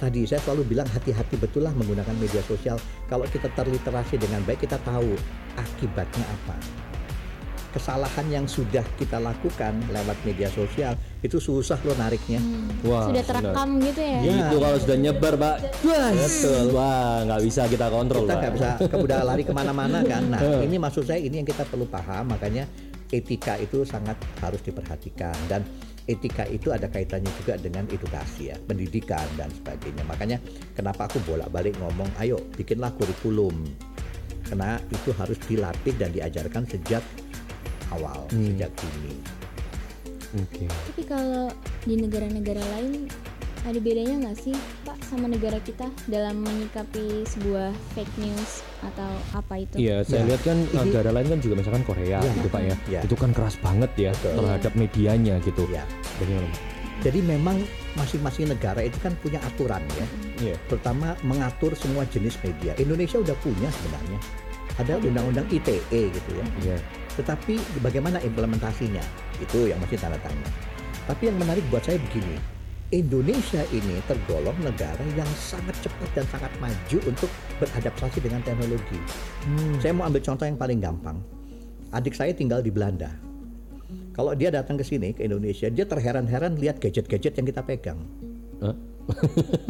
tadi saya selalu bilang hati-hati betul lah menggunakan media sosial. Kalau kita terliterasi dengan baik, kita tahu akibatnya apa. Kesalahan yang sudah kita lakukan lewat media sosial itu susah loh nariknya. Wah, Sudah benar. terekam gitu ya. Iya. Itu kalau sudah nyebar pak, Betul. Wah, nggak bisa kita kontrol kita nggak bisa udah lari ke mana-mana kan. Nah ini maksud saya ini yang kita perlu paham. Makanya etika itu sangat harus diperhatikan dan etika itu ada kaitannya juga dengan edukasi ya, pendidikan dan sebagainya. Makanya kenapa aku bolak-balik ngomong, ayo bikinlah kurikulum. Karena itu harus dilatih dan diajarkan sejak awal, Hmm. sejak dini. Oke. Tapi kalau di negara-negara lain ada bedanya nggak sih Pak sama negara kita dalam menyikapi sebuah fake news atau apa itu? Iya, saya Ya. lihat kan Ini- negara lain kan juga misalkan Korea Ya. gitu pak ya. Ya. Itu kan keras banget ya Betul. terhadap medianya gitu. Ya. Bagaimana? Jadi memang masing-masing negara itu kan punya aturan ya. Iya. terutama mengatur semua jenis media. Indonesia udah punya sebenarnya. Ada undang-undang ITE gitu ya. Iya. Tetapi bagaimana implementasinya? Itu yang masih tanda tanya. Tapi yang menarik buat saya begini. Indonesia ini tergolong negara yang sangat cepat dan sangat maju untuk beradaptasi dengan teknologi. Saya mau ambil contoh yang paling gampang. Adik saya tinggal di Belanda. Kalau dia datang ke sini ke Indonesia, dia terheran-heran lihat gadget-gadget yang kita pegang. Hah?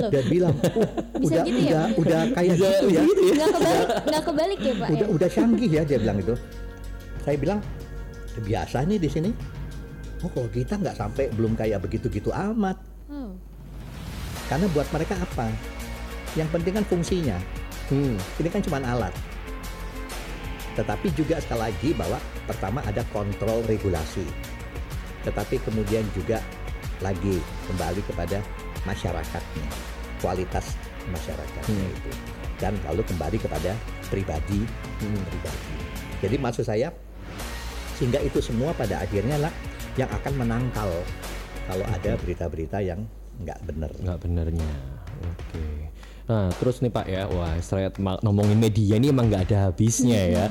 Dia bilang, "Uh, Bisa udah gitu ya?" udah udah kayak Bisa gitu ya. begitu ya? Nggak kebalik, nggak kebalik ya Pak Udah ya? udah canggih ya dia bilang itu. Saya bilang biasa nih di sini. Oh kalau kita nggak sampai belum kayak begitu-gitu amat. Karena buat mereka apa? Yang penting kan fungsinya. Hmm. Ini kan cuma alat. Tetapi juga sekali lagi bahwa pertama ada kontrol regulasi. Tetapi kemudian juga lagi kembali kepada masyarakatnya, kualitas masyarakatnya Hmm. itu. Dan lalu kembali kepada pribadi, Hmm. pribadi. Jadi maksud saya sehingga itu semua pada akhirnya lah yang akan menangkal kalau ada berita-berita yang nggak bener. nggak benernya. Oke. Nah, terus nih Pak ya, wah, saya ngomongin media ini emang nggak ada habisnya ya.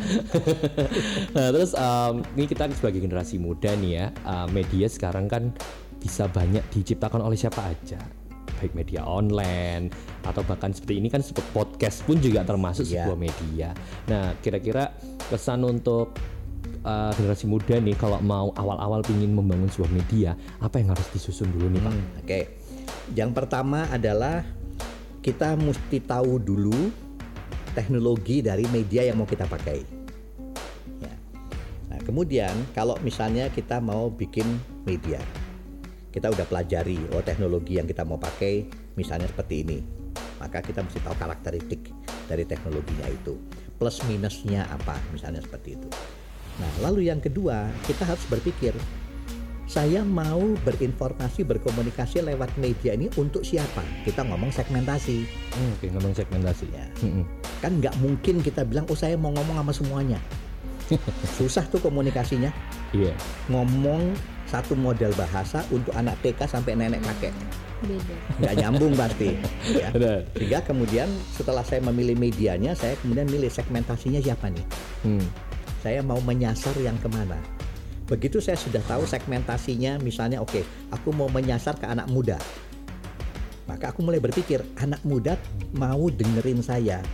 nah, terus um, ini kita sebagai generasi muda nih ya, uh, media sekarang kan bisa banyak diciptakan oleh siapa aja baik media online atau bahkan seperti ini kan seperti podcast pun juga termasuk Iya. sebuah media. Nah, kira-kira pesan untuk uh, generasi muda nih kalau mau awal-awal ingin membangun sebuah media, apa yang harus disusun dulu nih Pak? Hmm, Oke, yang pertama adalah kita mesti tahu dulu teknologi dari media yang mau kita pakai. Ya. Nah, kemudian kalau misalnya kita mau bikin media, kita udah pelajari oh teknologi yang kita mau pakai misalnya seperti ini, maka kita mesti tahu karakteristik dari teknologinya itu, plus minusnya apa, misalnya seperti itu. Nah, lalu yang kedua kita harus berpikir saya mau berinformasi berkomunikasi lewat media ini untuk siapa kita ngomong segmentasi Hmm, Oke, ngomong segmentasi. ya Mm-mm. kan nggak mungkin kita bilang oh saya mau ngomong sama semuanya susah tuh komunikasinya Iya. ngomong satu model bahasa untuk anak TK sampai nenek kakek Beda. nggak nyambung pasti ya. Sehingga kemudian setelah saya memilih medianya saya kemudian milih segmentasinya siapa nih Hmm. saya mau menyasar yang ke mana. Begitu saya sudah tahu segmentasinya, misalnya oke, aku mau menyasar ke anak muda. Maka aku mulai berpikir, anak muda mau dengerin saya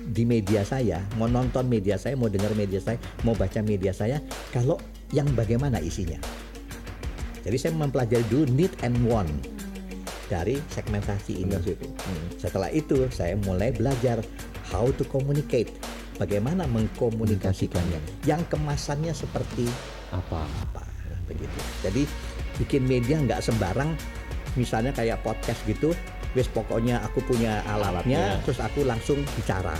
di media saya, mau nonton media saya, mau denger media saya, mau baca media saya, kalau yang bagaimana isinya. Jadi saya mempelajari dulu need and want dari segmentasi ini. Hmm. Setelah itu saya mulai belajar how to communicate, bagaimana mengkomunikasikannya, yang kemasannya seperti Apa? apa begitu. Jadi bikin media nggak sembarang, misalnya kayak podcast gitu, wes pokoknya aku punya alatnya, Alatnya. terus aku langsung bicara,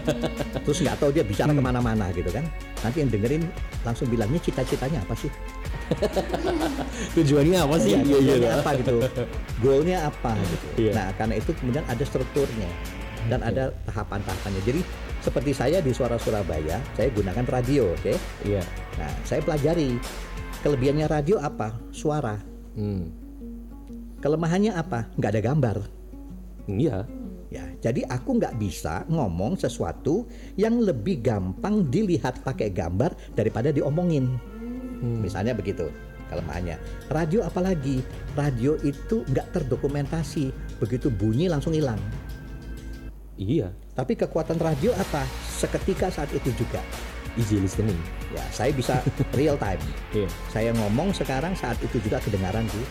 terus nggak tahu dia bicara ke mana-mana gitu kan. Nanti yang dengerin langsung bilangnya cita-citanya apa sih? Tujuannya apa sih? Iya, Iya, iya. tujuannya apa gitu goalnya apa gitu Iya. nah karena itu kemudian ada strukturnya dan ada tahapan-tahapannya jadi seperti saya di Suara Surabaya saya gunakan radio oke? Iya. nah saya pelajari kelebihannya radio apa? Suara. Hmm. kelemahannya apa? Nggak ada gambar. Iya. ya jadi aku nggak bisa ngomong sesuatu yang lebih gampang dilihat pakai gambar daripada diomongin. Misalnya begitu kelemahannya. Radio apalagi? Radio itu nggak terdokumentasi. Begitu bunyi langsung hilang. Iya. Tapi kekuatan radio apa? Seketika saat itu juga. Easy listening. ya saya bisa real time. Iya. saya ngomong sekarang saat itu juga kedengaran di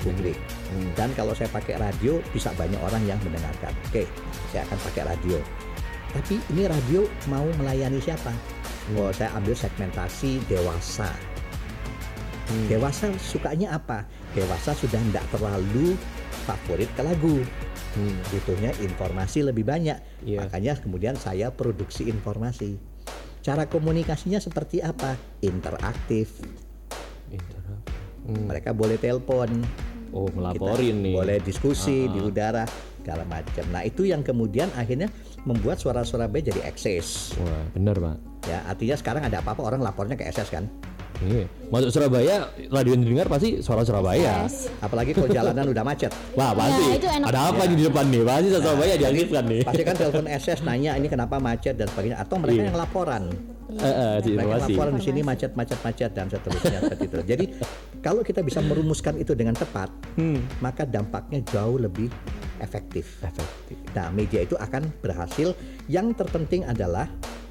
publik. Hmm. dan kalau saya pakai radio bisa banyak orang yang mendengarkan. Oke saya akan pakai radio. Tapi ini radio mau melayani siapa? Oh saya ambil segmentasi dewasa. Hmm. dewasa sukanya apa? Dewasa sudah tidak terlalu favorit ke lagu Hmm. butuhnya informasi lebih banyak Iya. makanya kemudian saya produksi informasi cara komunikasinya seperti apa interaktif. Hmm. mereka boleh telepon Oh, kita melaporin nih. boleh diskusi Ah. di udara segala macam nah itu yang kemudian akhirnya membuat suara Surabaya jadi eksis Wah, bener, Pak. ya artinya sekarang ada apa-apa orang lapornya ke SS kan Iya. Masuk Surabaya, radio yang didengar pasti suara Surabaya. Yes. apalagi kalau jalanan udah macet Wah, pasti. Ya, itu enak. Ada apa Ya. nih di depan nih? Pasti suara Surabaya diaktifkan nih. pasti kan telepon SS nanya ini kenapa macet dan sebagainya atau mereka Iya. yang laporan eh, di mereka laporan di sini macet macet macet dan seterusnya seperti itu jadi kalau kita bisa merumuskan itu dengan tepat Hmm. maka dampaknya jauh lebih efektif Efektif. Nah, media itu akan berhasil. Yang terpenting adalah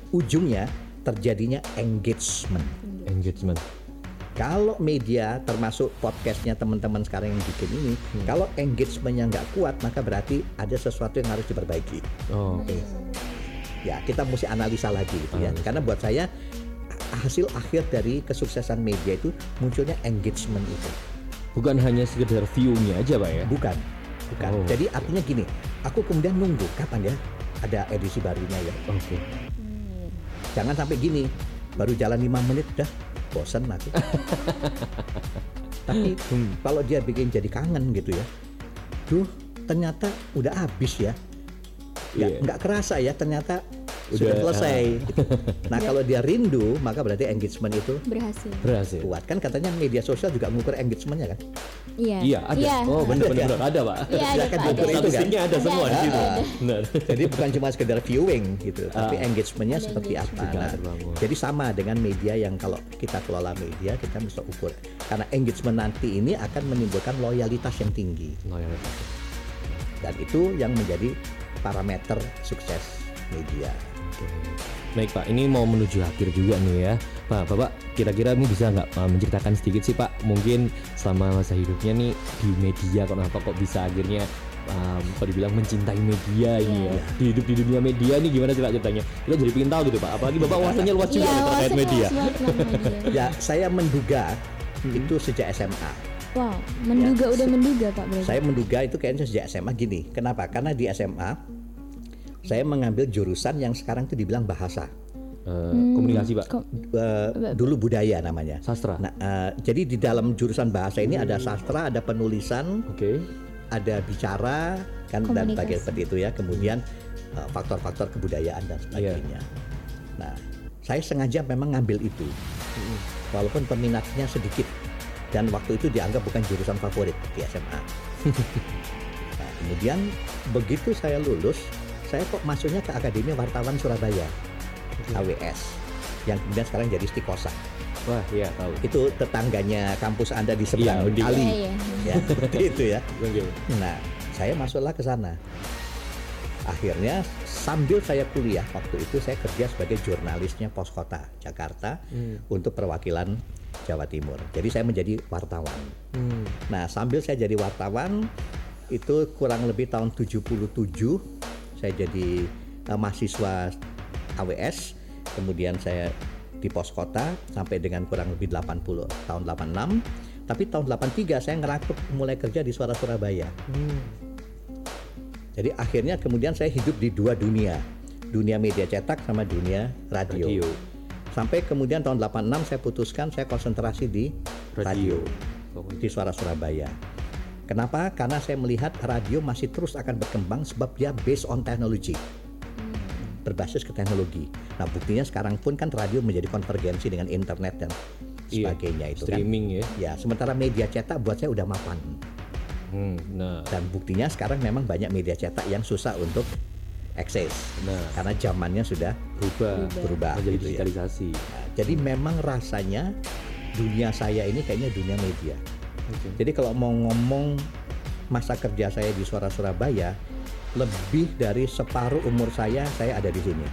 ujungnya terjadinya engagement. Engagement. Kalau media termasuk podcastnya teman-teman sekarang yang bikin ini, kalau engagementnya nggak kuat, maka berarti ada sesuatu yang harus diperbaiki. Oh, oke. Ya, kita mesti analisa lagi gitu ya. Analisa. Karena buat saya hasil akhir dari kesuksesan media itu munculnya engagement itu. Bukan hanya sekedar view-nya aja, Pak ya. Bukan, bukan. Oh, Jadi artinya gini, aku kemudian nunggu kapan ya ada edisi barunya ya. Oke. Jangan sampai gini, baru jalan lima menit udah bosen aku. Tapi Hmm. kalau dia bikin jadi kangen gitu ya, duh ternyata udah habis ya. Nggak, nggak kerasa ya ternyata sudah Udah, selesai. gitu. Nah kalau dia rindu, maka berarti engagement itu Berhasil. Berhasil. kuat. Kan katanya media sosial juga mengukur engagementnya kan? Iya. Iya, ada. Iya. Oh, benar benar Ada. Pak. Iya, ada, Pak, ada. itu kan. Statistiknya ada Ada, semua di ada, situ. ada. Benar. Jadi bukan cuma sekedar viewing gitu, tapi Ah. engagementnya Ada seperti apa. engagement. Nah, jadi sama dengan media yang kalau kita kelola media kita bisa ukur. Karena engagement nanti ini akan menimbulkan loyalitas yang tinggi Loyalitas. dan itu yang menjadi parameter sukses media. Oke. Baik Pak, ini mau menuju akhir juga nih ya. Pak, Bapak kira-kira ini bisa nggak uh, menceritakan sedikit sih Pak? Mungkin selama masa hidupnya nih di media kenapa kok bisa akhirnya um, kok dibilang mencintai media ini ya? Iya. Di hidup di dunia media nih gimana sih Pak ceritanya? Kita jadi pengen tahu gitu Pak. Apalagi Bapak wawasannya luas juga Iya, nih terkait media. Ya, saya menduga Hmm. itu sejak SMA. Wow, menduga Ya, udah menduga Pak berarti. Saya menduga itu kayaknya sejak SMA gini. Kenapa? Karena di SMA saya mengambil jurusan yang sekarang itu dibilang bahasa. Eh, komunikasi Pak. Kok- Eh, dulu budaya namanya. Sastra. Nah, eh, jadi di dalam jurusan bahasa ini ada sastra, ada penulisan, Oke. ada bicara, kan dan bagian seperti itu ya. Kemudian eh, faktor-faktor kebudayaan dan sebagainya. Nah, saya sengaja memang ngambil itu, walaupun peminatnya sedikit dan waktu itu dianggap bukan jurusan favorit di SMA. nah, kemudian begitu saya lulus, saya kok masuknya ke Akademi Wartawan Surabaya, AWS, yang kemudian sekarang jadi Stikosa. Wah, iya tahu. Itu tetangganya kampus Anda di seberang Iya, di- kali. Iya, iya. Ya, seperti itu ya. Oke. Nah, saya masuklah ke sana. Akhirnya sambil saya kuliah waktu itu saya kerja sebagai jurnalisnya Pos Kota Jakarta untuk perwakilan Jawa Timur. Jadi saya menjadi wartawan. Hmm. Nah, sambil saya jadi wartawan itu kurang lebih tahun 77 saya jadi eh, mahasiswa AWS, kemudian saya di pos kota sampai dengan kurang lebih 80 tahun 86. Tapi tahun 83 saya ngerakut mulai kerja di Suara Surabaya. Jadi akhirnya kemudian saya hidup di dua dunia. Dunia media cetak sama dunia radio. Radio. Sampai kemudian tahun 86 saya putuskan saya konsentrasi di radio Radio. di Suara Surabaya. Kenapa? Karena saya melihat radio masih terus akan berkembang sebab dia based on technology. Berbasis ke teknologi. Nah, buktinya sekarang pun kan radio menjadi konvergensi dengan internet dan Iya, sebagainya itu kan. Streaming ya. Ya, sementara media cetak buat saya udah mapan. Hmm, nah, Dan buktinya sekarang memang banyak media cetak yang susah untuk akses. nah Karena zamannya sudah berubah, berubah menjadi gitu ya. digitalisasi. Nah, jadi memang rasanya dunia saya ini kayaknya dunia media. Jadi kalau mau ngomong masa kerja saya di Suara Surabaya, lebih dari separuh umur saya saya ada di sini.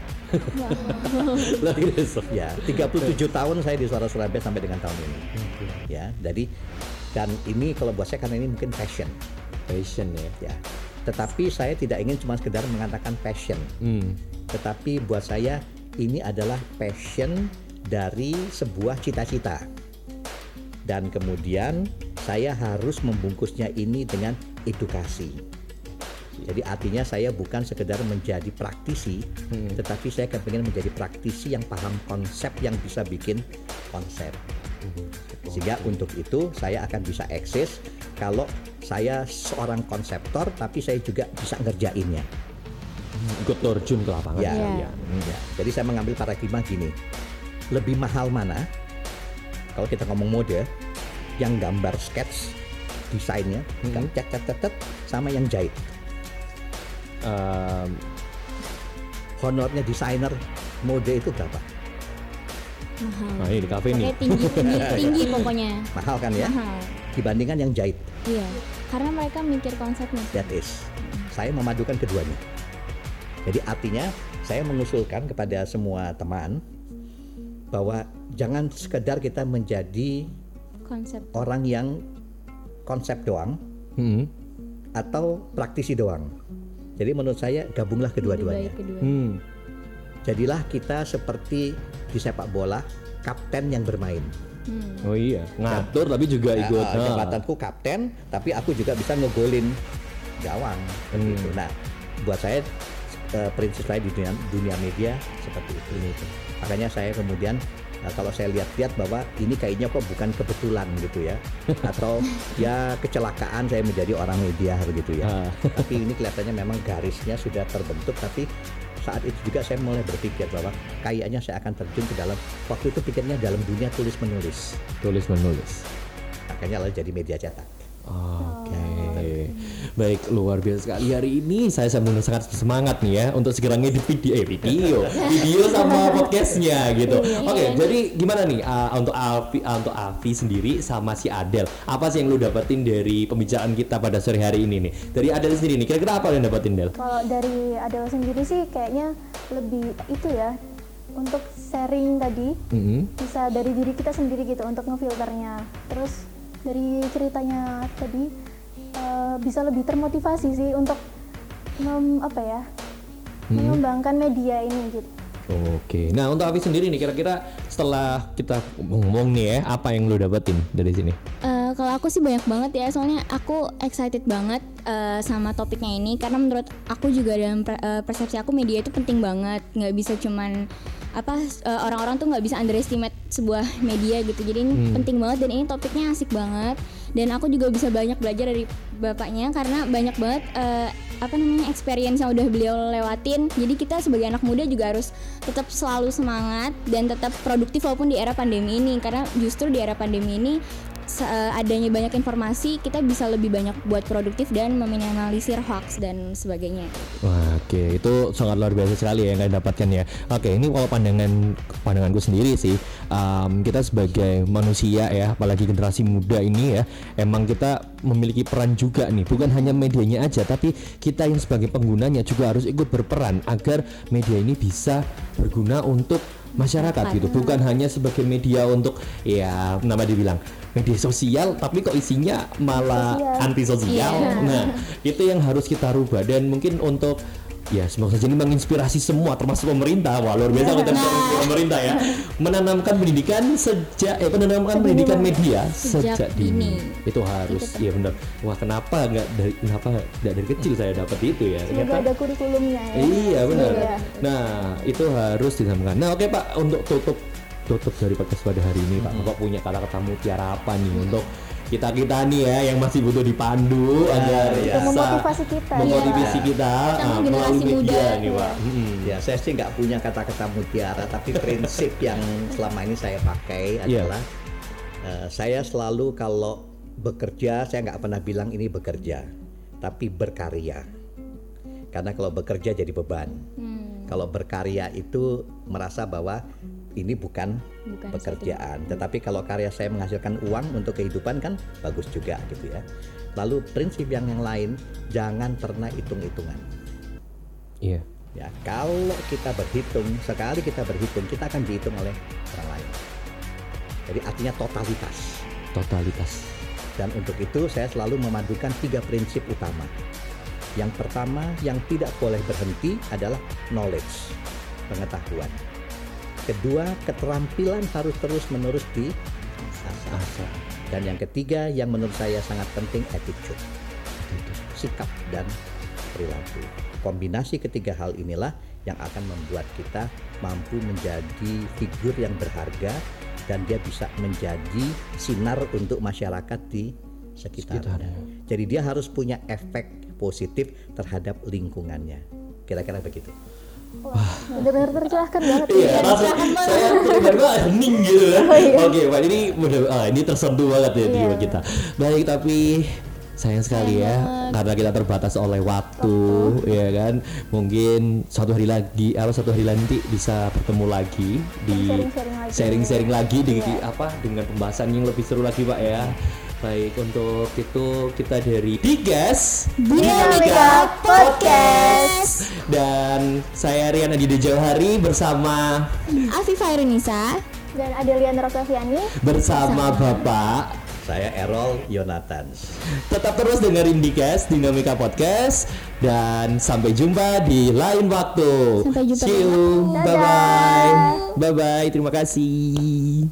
Lagi besok. Ya, 37 tahun saya di Suara Surabaya sampai dengan tahun ini. Ya, jadi dan ini kalau buat saya karena ini mungkin passion, Passion ya. ya. Tetapi saya tidak ingin cuma sekedar mengatakan passion, Hmm. tetapi buat saya ini adalah passion dari sebuah cita-cita. Dan kemudian saya harus membungkusnya ini dengan edukasi. Jadi artinya saya bukan sekedar menjadi praktisi, tetapi saya ingin menjadi praktisi yang paham konsep yang bisa bikin konsep. Sehingga untuk itu saya akan bisa eksis kalau saya seorang konseptor tapi saya juga bisa ngerjainnya. Ikut terjun ke lapangan. Ya, Iya. ya, ya. Jadi saya mengambil paradigma gini. Lebih mahal mana? Kalau kita ngomong mode, yang gambar sketch desainnya, kan cat cat cat cat, sama yang jahit. Ehm, Honornya desainer mode itu berapa? Mahal. nah ini di kafe nih. Pokoknya tinggi, tinggi, tinggi pokoknya. Mahal kan ya? Mahal. Dibandingkan yang jahit. Iya. Karena mereka mikir konsepnya. That is. Saya memadukan keduanya. Jadi artinya saya mengusulkan kepada semua teman bahwa jangan sekedar kita menjadi Konsep. orang yang konsep doang Hmm. atau praktisi doang. Jadi menurut saya gabunglah kedua-duanya. kedua. Hmm. Jadilah kita seperti di sepak bola kapten yang bermain. Hmm. Oh iya, ngatur tapi juga Nah, ikut. uh, Nah, jabatanku kapten, tapi aku juga bisa ngegolin gawang. Hmm. Begitu. Nah, buat saya uh, prinsip saya di dunia, dunia media seperti itu. Makanya saya kemudian uh, kalau saya lihat-lihat bahwa ini kayaknya kok bukan kebetulan gitu ya, atau ya kecelakaan saya menjadi orang media begitu ya. Ah. tapi ini kelihatannya memang garisnya sudah terbentuk, tapi saat itu juga saya mulai berpikir bahwa kayaknya saya akan terjun ke dalam waktu itu pikirnya dalam dunia tulis menulis tulis menulis makanya lalu jadi media cetak Oke, baik luar biasa sekali hari ini saya benar sangat semangat nih ya untuk segera ngedit video, eh video, video sama podcastnya gitu. Oke, jadi gimana nih uh, untuk Alfi, uh, untuk Alfi sendiri sama si Adel, apa sih yang lu dapetin dari pembicaraan kita pada sore hari ini nih? Dari Adel sendiri nih, kira-kira apa yang dapetin Del? Kalau dari Adel sendiri sih kayaknya lebih itu ya untuk sharing tadi Mm -hmm. bisa dari diri kita sendiri gitu untuk ngefilternya. Terus dari ceritanya tadi eh, bisa lebih termotivasi sih untuk mem- apa ya mengembangkan media ini gitu. Oke, nah untuk Alfi sendiri nih kira-kira setelah kita ngomong nih ya, apa yang lu dapetin dari sini? Eh, kalau aku sih banyak banget ya, soalnya aku excited banget eh, sama topiknya ini. Karena menurut aku juga dalam eh, persepsi aku media itu penting banget, nggak bisa cuman apa eh, orang-orang tuh nggak bisa underestimate sebuah media gitu. Jadi ini penting banget dan ini topiknya asik banget. Dan aku juga bisa banyak belajar dari bapaknya karena banyak banget eh, apa namanya experience yang udah beliau lewatin. Jadi kita sebagai anak muda juga harus tetap selalu semangat dan tetap produktif walaupun di era pandemi ini. Karena justru di era pandemi ini adanya banyak informasi kita bisa lebih banyak buat produktif dan meminimalisir hoax dan sebagainya. Oke, itu sangat luar biasa sekali ya yang kalian dapatkan ya. Oke, ini kalau pandangan pandanganku sendiri sih, um, kita sebagai manusia ya, apalagi generasi muda ini ya, emang kita memiliki peran juga nih, bukan hanya medianya aja, tapi kita yang sebagai penggunanya juga harus ikut berperan agar media ini bisa berguna untuk masyarakat gitu, bukan hanya sebagai media untuk ya nama dibilang media sosial, tapi kok isinya malah Sosial. antisosial. Iya. Nah, itu yang harus kita rubah dan mungkin untuk ya semoga saja ini menginspirasi semua termasuk pemerintah. Wah luar biasa kita bisa pemerintah ya. Menanamkan pendidikan sejak eh menanamkan pendidikan media Sejak sejak dini. dini. itu harus iya benar. Wah kenapa nggak dari kenapa nggak dari kecil saya dapat itu ya? Semoga ternyata ada kurikulumnya ya. Iya benar. Iya. Nah itu harus disampaikan. Nah oke Pak untuk tutup tutup dari podcast pada hari ini Pak. Bapak punya kata-kata mutiara apa nih untuk kita kita nih ya yang masih butuh dipandu agar iya. bisa Untuk memotivasi kita, memotivasi ya. kita ah, melalui media muda, nih Pak. Mm-mm. Ya, saya sih nggak punya kata-kata mutiara, tapi prinsip yang selama ini saya pakai Iya. adalah eh, saya selalu kalau bekerja, saya nggak pernah bilang ini bekerja, tapi berkarya. Karena kalau bekerja jadi beban. Kalau berkarya itu merasa bahwa ini bukan, Bukan pekerjaan, tetapi kalau karya saya menghasilkan uang untuk kehidupan kan bagus juga gitu ya. Lalu prinsip yang yang lain jangan pernah hitung-hitungan. Iya. Ya, kalau kita berhitung, sekali kita berhitung, kita akan dihitung oleh orang lain. Jadi artinya totalitas. Totalitas. Dan untuk itu saya selalu memadukan tiga prinsip utama. Yang pertama yang tidak boleh berhenti adalah knowledge, pengetahuan. Kedua, keterampilan harus terus-menerus di Asa. Dan yang ketiga yang menurut saya sangat penting attitude, sikap dan perilaku. Kombinasi ketiga hal inilah yang akan membuat kita mampu menjadi figur yang berharga dan dia bisa menjadi sinar untuk masyarakat di sekitarnya. Jadi dia harus punya efek positif terhadap lingkungannya. Kira-kira begitu. Benar-benar tercerahkan banget. Iya, ya. langsung saya tiba-tiba hening gitu kan. Oke, Pak ini mudah ah, ini tersentuh banget ya jiwa kita. Baik, tapi sayang sekali ya karena kita terbatas oleh waktu, ya kan. Mungkin suatu hari lagi, apa satu hari nanti bisa bertemu lagi di sharing-sharing lagi. sharing-sharing lagi di Iya. apa dengan pembahasan yang lebih seru lagi, Pak ya. Baik, untuk itu kita dari Digas Dinamika Podcast. dan saya Rian Adi Jauhari bersama Afifah Irunisa. Dan Adelian Rosaviani. bersama Bapak. Saya Errol Yonatan. Tetap terus dengerin Digas Dinamika Podcast dan sampai jumpa di lain waktu. Sampai jumpa See you. Bye bye. Bye bye. Terima kasih.